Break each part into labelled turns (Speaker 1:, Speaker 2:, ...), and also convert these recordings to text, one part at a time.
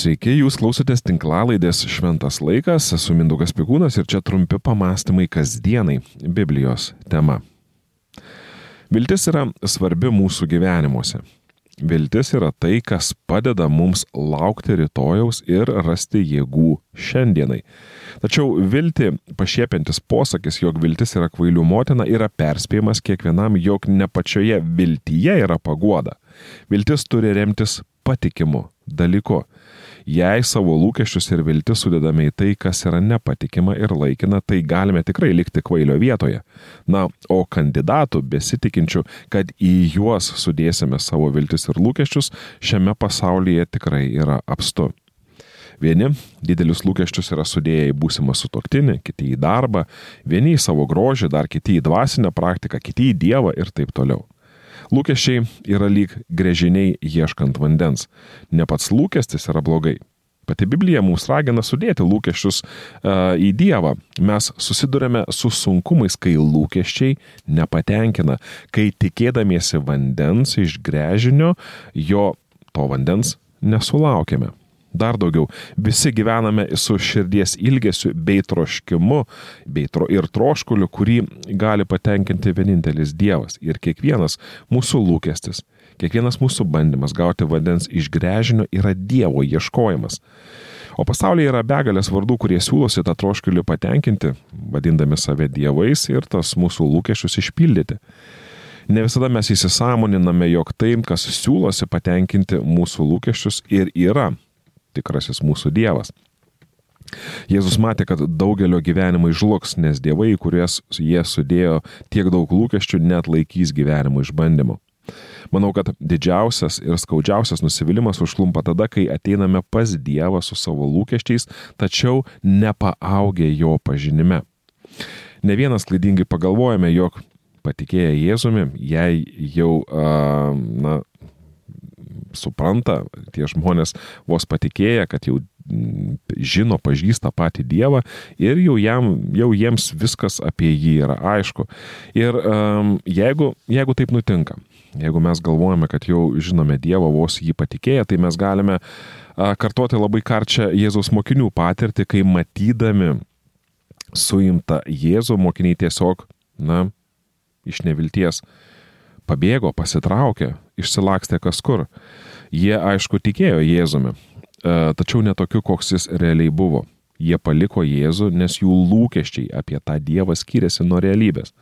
Speaker 1: Sveiki, jūs klausotės tinklalaidės Šventas laikas, esu Mindaugas Pikūnas ir čia trumpi pamastymai kasdienai Biblijos tema. Viltis yra svarbi mūsų gyvenimuose. Viltis yra tai, kas padeda mums laukti rytojaus ir rasti jėgų šiandienai. Tačiau vilti pašiepiantis posakis, jog viltis yra kvailių motina, yra perspėjimas kiekvienam, jog ne pačioje viltyje yra paguoda. Viltis turi remtis patikimu dalyku. Jei savo lūkesčius ir viltis sudedame į tai, kas yra nepatikima ir laikina, tai galime tikrai likti kvailio vietoje. Na, o kandidatų besitikinčių, kad į juos sudėsime savo viltis ir lūkesčius, šiame pasaulyje tikrai yra apstu. Vieni didelius lūkesčius yra sudėję į būsimą sutoktinį, kiti į darbą, vieni į savo grožį, dar kiti į dvasinę praktiką, kiti į Dievą ir taip toliau. Lūkesčiai yra lyg grėžiniai ieškant vandens. Ne pats lūkestis yra blogai. Pati Biblija mums ragina sudėti lūkesčius uh, į Dievą. Mes susidurėme su sunkumais, kai lūkesčiai nepatenkina, kai tikėdamiesi vandens iš grėžinio, jo to vandens nesulaukėme. Dar daugiau, visi gyvename su širdies ilgesiu bei troškimu, bei tro, ir troškuliu, kurį gali patenkinti vienintelis Dievas ir kiekvienas mūsų lūkestis, kiekvienas mūsų bandymas gauti vandens iš grežinio yra Dievo ieškojimas. O pasaulyje yra begalės vardų, kurie siūlosi tą troškulį patenkinti, vadindami save dievais ir tas mūsų lūkesčius išpildyti. Ne visada mes įsisamoniname, jog tai, kas siūlosi patenkinti mūsų lūkesčius ir yra tikrasis mūsų Dievas. Jėzus matė, kad daugelio gyvenimai žlugs, nes dievai, kuriuos jie sudėjo tiek daug lūkesčių, net laikys gyvenimo išbandymų. Manau, kad didžiausias ir skaudžiausias nusivylimas užklumpa tada, kai ateiname pas Dievą su savo lūkesčiais, tačiau nepaaugę jo pažinime. Ne vienas klaidingai pagalvojame, jog patikėję Jėzumi, jei jau, na, supranta, tie žmonės vos patikėję, kad jau mm, žino, pažįsta patį Dievą ir jau, jam, jau jiems viskas apie jį yra aišku. Ir um, jeigu, jeigu taip nutinka, jeigu mes galvojame, kad jau žinome Dievą, vos jį patikėję, tai mes galime uh, kartoti labai karčią Jėzaus mokinių patirtį, kai matydami suimtą Jėzų mokiniai tiesiog, na, iš nevilties pabėgo, pasitraukė, išsilakstė kas kur. Jie aišku tikėjo Jėzumi, e, tačiau netokiu, koks jis realiai buvo. Jie paliko Jėzų, nes jų lūkesčiai apie tą Dievą skiriasi nuo realybės.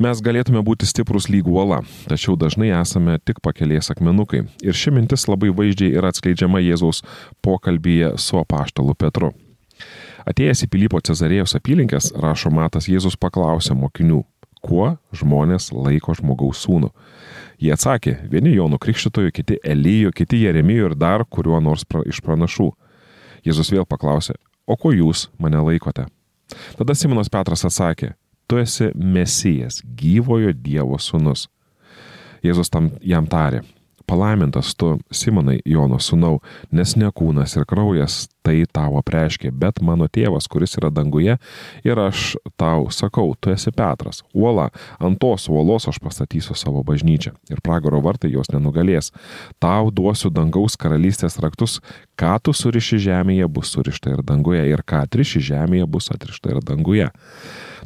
Speaker 1: Mes galėtume būti stiprus lyg uola, tačiau dažnai esame tik pakelės akmenukai. Ir ši mintis labai vaizdžiai yra atskleidžiama Jėzaus pokalbėje su apaštalu Petru. Atėjęs į Pilypo Cezarėjos apylinkės, rašo Matas, Jėzus paklausė mokinių, kuo žmonės laiko žmogaus sūnų. Jie atsakė, vieni Jonų Krikščitojo, kiti Elyjo, kiti Jeremijo ir dar kuriuo nors pra, iš pranašų. Jėzus vėl paklausė, o ko jūs mane laikote? Tada Simonas Petras atsakė, tu esi Mesijas, gyvojo Dievo sūnus. Jėzus tam jam tarė, palaimintas tu, Simonai Jono sūnau, nes ne kūnas ir kraujas tai tavo preiškė, bet mano tėvas, kuris yra danguje, ir aš tau sakau, tu esi Petras, uola, ant tos uolos aš pastatysiu savo bažnyčią ir pragaro vartai jos nenugalės. Tau duosiu dangaus karalystės raktus, ką tu suriši žemėje bus surišta ir danguje, ir ką atriši žemėje bus atrišta ir danguje.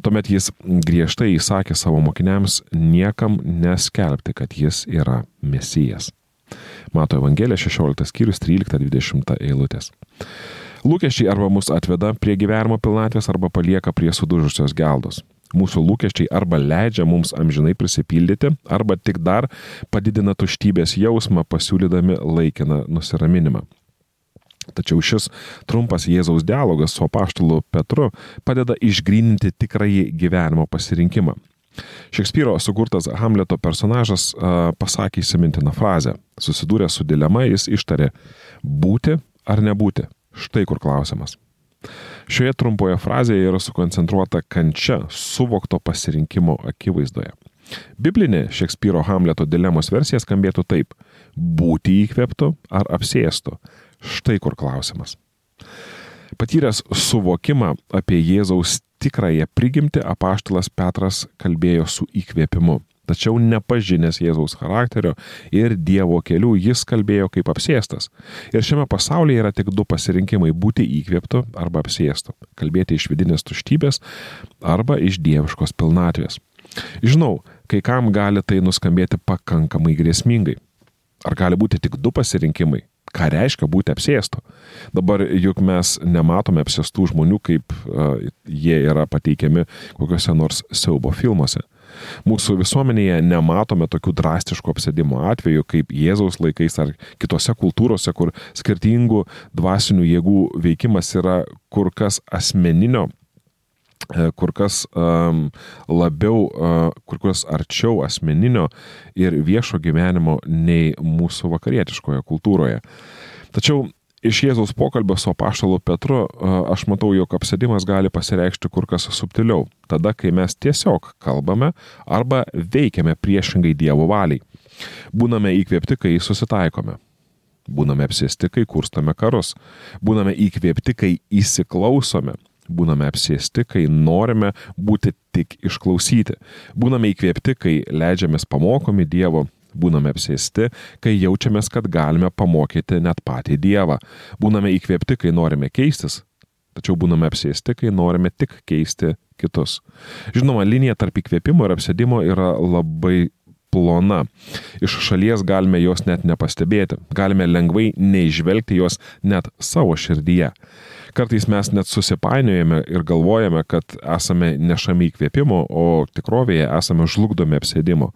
Speaker 1: Tuomet jis griežtai įsakė savo mokiniams niekam neskelbti, kad jis yra mesijas. Mato Evangelija 16 skyrius 13-20 eilutės. Lūkesčiai arba mus atveda prie gyvenimo pilnatvės arba palieka prie sudužusios geldos. Mūsų lūkesčiai arba leidžia mums amžinai prisipildyti, arba tik dar padidina tuštybės jausmą pasiūlydami laikiną nusiraminimą. Tačiau šis trumpas Jėzaus dialogas su apaštalu Petru padeda išgryninti tikrąjį gyvenimo pasirinkimą. Šekspyro sukurtas Hamleto personažas a, pasakė įsimintiną frazę. Susidūręs su dilema jis ištarė būti ar nebūti. Štai kur klausimas. Šioje trumpoje frazėje yra sukoncentruota kančia suvokto pasirinkimo akivaizdoje. Biblinė Šekspyro Hamleto dilemos versija skambėtų taip - būti įkvėptų ar apsėstų. Štai kur klausimas. Patyręs suvokimą apie Jėzaus tikrąją prigimtį apaštalas Petras kalbėjo su įkvėpimu. Tačiau nepažinęs Jėzaus charakterio ir Dievo kelių jis kalbėjo kaip apsėstas. Ir šiame pasaulyje yra tik du pasirinkimai - būti įkvėptu arba apsėstu - kalbėti iš vidinės tuštybės arba iš dieviškos pilnatvės. Žinau, kai kam gali tai nuskambėti pakankamai grėsmingai. Ar gali būti tik du pasirinkimai? Ką reiškia būti apsėstu? Dabar juk mes nematome apsėstų žmonių, kaip uh, jie yra pateikiami kokiuose nors siaubo filmuose. Mūsų visuomenėje nematome tokių drastiškų apsėdimo atvejų kaip Jėzaus laikais ar kitose kultūrose, kur skirtingų dvasinių jėgų veikimas yra kur kas asmeninio kur kas um, labiau, uh, kur kas arčiau asmeninio ir viešo gyvenimo nei mūsų vakarietiškoje kultūroje. Tačiau iš Jėzaus pokalbio su apaštalu Petru aš matau, jog apsėdimas gali pasireikšti kur kas subtiliau. Tada, kai mes tiesiog kalbame arba veikiame priešingai Dievo valiai. Būname įkvėpti, kai susitaikome. Būname apsėsti, kai kurstame karus. Būname įkvėpti, kai įsiklausome. Būname apsėsti, kai norime būti tik išklausyti. Būname įkvėpti, kai leidžiamės pamokomi Dievo Būname apsėsti, kai jaučiamės, kad galime pamokyti net patį Dievą. Būname įkvėpti, kai norime keistis, tačiau būname apsėsti, kai norime tik keisti kitus. Žinoma, linija tarp įkvėpimo ir apsėdimo yra labai plona. Iš šalies galime jos net nepastebėti, galime lengvai neižvelgti jos net savo širdyje. Kartais mes net susipainiojame ir galvojame, kad esame nešami įkvėpimo, o tikrovėje esame žlugdomi apsėdimo.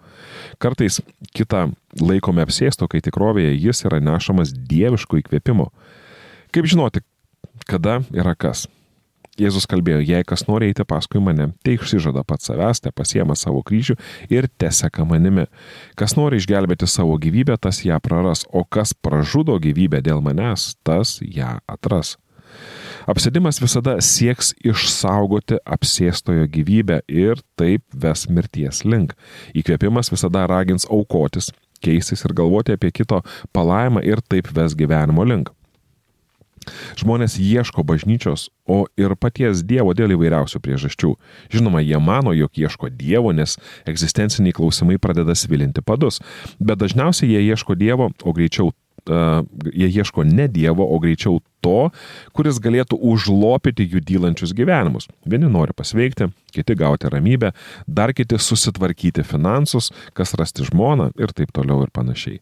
Speaker 1: Kartais kitą laikome apsėsto, kai tikrovėje jis yra nešamas dieviško įkvėpimo. Kaip žinoti, kada yra kas? Jėzus kalbėjo, jei kas nori eiti paskui mane, tai išsižada pats savęs, te pasiema savo kryžių ir teseka manimi. Kas nori išgelbėti savo gyvybę, tas ją praras, o kas pražudo gyvybę dėl manęs, tas ją atras. Apsėdimas visada sieks išsaugoti apsėstojo gyvybę ir taip ves mirties link. Įkvėpimas visada ragins aukotis, keistis ir galvoti apie kito palaimą ir taip ves gyvenimo link. Žmonės ieško bažnyčios, o ir paties Dievo dėl įvairiausių priežasčių. Žinoma, jie mano, jog ieško Dievo, nes egzistenciniai klausimai pradeda svilinti padus, bet dažniausiai jie ieško Dievo, o greičiau jie ieško ne Dievo, o greičiau to, kuris galėtų užlopyti jų dylančius gyvenimus. Vieni nori pasveikti, kiti gauti ramybę, dar kiti susitvarkyti finansus, kas rasti žmoną ir taip toliau ir panašiai.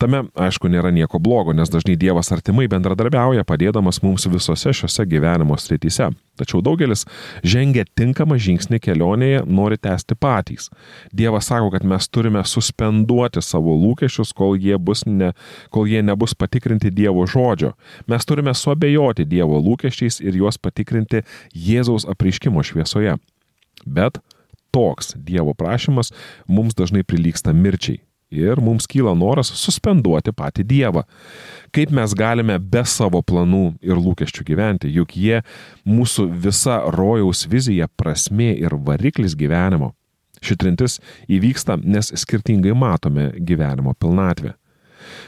Speaker 1: Tame, aišku, nėra nieko blogo, nes dažnai Dievas artimai bendradarbiauja, padėdamas mums visose šiose gyvenimo srityse. Tačiau daugelis žengia tinkamą žingsnį kelionėje, nori tęsti patys. Dievas sako, kad mes turime suspenduoti savo lūkesčius, kol jie, ne, kol jie nebus patikrinti Dievo žodžio. Mes turime suabejoti Dievo lūkesčiais ir juos patikrinti Jėzaus apreiškimo šviesoje. Bet toks Dievo prašymas mums dažnai prilyksta mirčiai ir mums kyla noras suspenduoti patį Dievą. Kaip mes galime be savo planų ir lūkesčių gyventi, juk jie mūsų visa rojaus vizija, prasme ir variklis gyvenimo. Šitrintis įvyksta, nes skirtingai matome gyvenimo pilnatvę.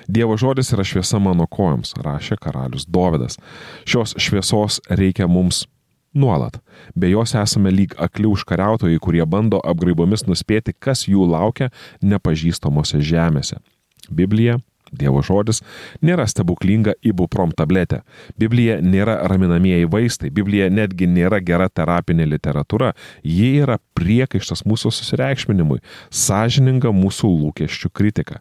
Speaker 1: Dievo žodis yra šviesa mano kojoms, rašė karalius Dovydas. Šios šviesos reikia mums nuolat. Be jos esame lyg akli užkariautojai, kurie bando apgraibomis nuspėti, kas jų laukia nepažįstamose žemėse. Biblija Dievo žodis nėra stebuklinga ibuprom tabletė. Biblija nėra raminamieji vaistai, Biblija netgi nėra gera terapinė literatūra, ji yra priekaištas mūsų susireikšminimui, sąžininga mūsų lūkesčių kritika.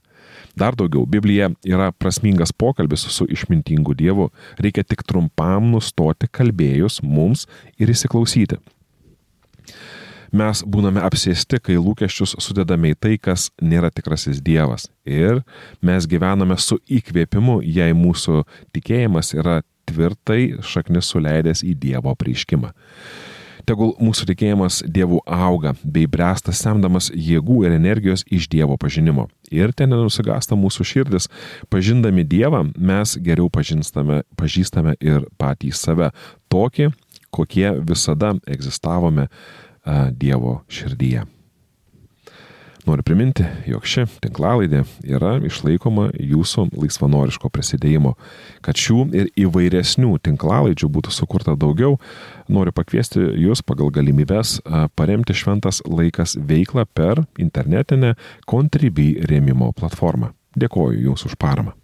Speaker 1: Dar daugiau, Biblija yra prasmingas pokalbis su išmintingu Dievu, reikia tik trumpam nustoti kalbėjus mums ir įsiklausyti. Mes būname apsėsti, kai lūkesčius sudedame į tai, kas nėra tikrasis Dievas. Ir mes gyvename su įkvėpimu, jei mūsų tikėjimas yra tvirtai šaknis suleidęs į Dievo prieškimą. Tegul mūsų tikėjimas Dievu auga bei bręsta semdamas jėgų ir energijos iš Dievo pažinimo. Ir ten nenusigasta mūsų širdis. Pažindami Dievą mes geriau pažįstame, ir patys save. Tokį, kokie visada egzistavome Dievo širdyje. Noriu priminti, jog ši tinklalaidė yra išlaikoma jūsų laisvanoriško prisidėjimo. Kad šių ir įvairesnių tinklalaidžių būtų sukurta daugiau, noriu pakviesti jūs pagal galimybės paremti šventas laikas veiklą per internetinę Contribui rėmimo platformą. Dėkoju Jums už paramą.